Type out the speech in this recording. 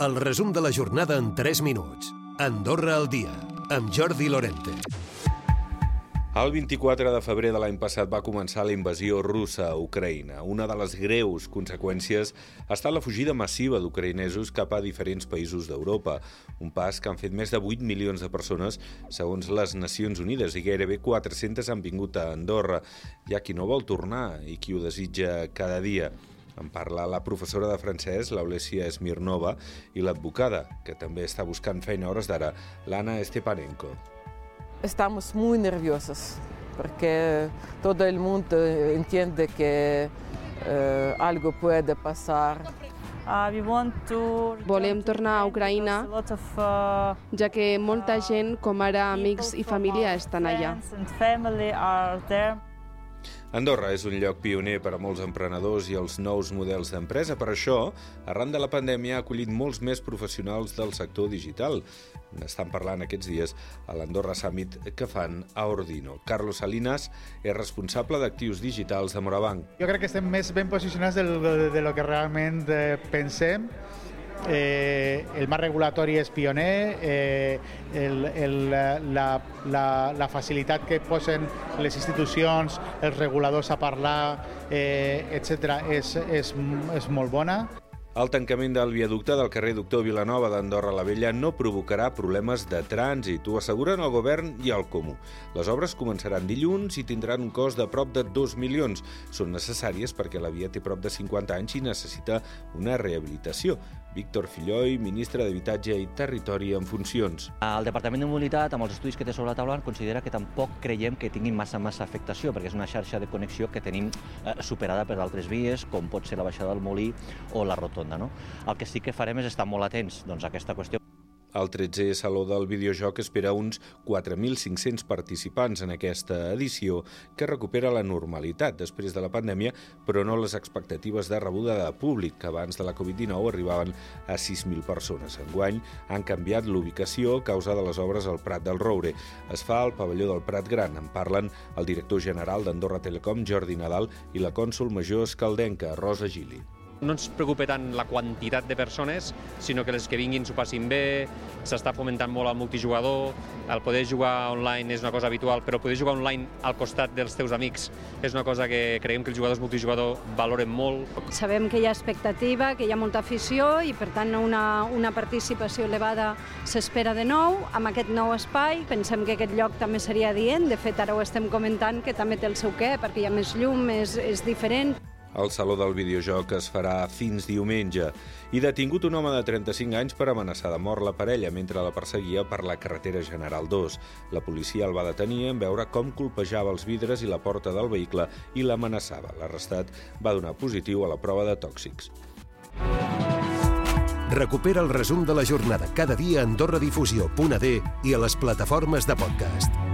El resum de la jornada en 3 minuts. Andorra al dia, amb Jordi Lorente. El 24 de febrer de l'any passat va començar la invasió russa a Ucraïna. Una de les greus conseqüències ha estat la fugida massiva d'ucraïnesos cap a diferents països d'Europa. Un pas que han fet més de 8 milions de persones, segons les Nacions Unides, i gairebé 400 han vingut a Andorra. Hi ha qui no vol tornar i qui ho desitja cada dia. En parla la professora de francès, l'Aulesia Smirnova, i l'advocada, que també està buscant feina a hores d'ara, l'Anna Stepanenko. Estamos muy nerviosos porque todo el mundo entiende que eh, algo puede pasar. Volem tornar a Ucraïna, ja que molta gent, com ara amics i família, estan allà. Andorra és un lloc pioner per a molts emprenedors i els nous models d'empresa. Per això, arran de la pandèmia, ha acollit molts més professionals del sector digital. N'estan parlant aquests dies a l'Andorra Summit que fan a Ordino. Carlos Salinas és responsable d'actius digitals de Morabanc. Jo crec que estem més ben posicionats de, de, de lo que realment eh, pensem eh, el marc regulatori és pioner, eh, el, el, la, la, la facilitat que posen les institucions, els reguladors a parlar, eh, etc., és, és, és molt bona. El tancament del viaducte del carrer Doctor Vilanova d'Andorra la Vella no provocarà problemes de trànsit, ho asseguren el govern i el Comú. Les obres començaran dilluns i tindran un cost de prop de 2 milions. Són necessàries perquè la via té prop de 50 anys i necessita una rehabilitació. Víctor Filloi, ministre d'Habitatge i Territori en funcions. El Departament de Mobilitat, amb els estudis que té sobre la taula, considera que tampoc creiem que tinguin massa massa afectació, perquè és una xarxa de connexió que tenim eh, superada per altres vies, com pot ser la baixada del Molí o la Rotonda. No? El que sí que farem és estar molt atents doncs, a aquesta qüestió. El 13è Saló del Videojoc espera uns 4.500 participants en aquesta edició que recupera la normalitat després de la pandèmia, però no les expectatives de rebuda de públic, que abans de la Covid-19 arribaven a 6.000 persones. Enguany han canviat l'ubicació a causa de les obres al Prat del Roure. Es fa al pavelló del Prat Gran. En parlen el director general d'Andorra Telecom, Jordi Nadal, i la cònsul major escaldenca, Rosa Gili no ens preocupa tant la quantitat de persones, sinó que les que vinguin s'ho passin bé, s'està fomentant molt el multijugador, el poder jugar online és una cosa habitual, però poder jugar online al costat dels teus amics és una cosa que creiem que els jugadors multijugador valoren molt. Sabem que hi ha expectativa, que hi ha molta afició i per tant una, una participació elevada s'espera de nou amb aquest nou espai. Pensem que aquest lloc també seria adient, de fet ara ho estem comentant que també té el seu què, perquè hi ha més llum, és, és diferent. El Saló del Videojoc es farà fins diumenge i detingut un home de 35 anys per amenaçar de mort la parella mentre la perseguia per la carretera General 2. La policia el va detenir en veure com colpejava els vidres i la porta del vehicle i l'amenaçava. L'arrestat va donar positiu a la prova de tòxics. Recupera el resum de la jornada cada dia a AndorraDifusió.d i a les plataformes de podcast.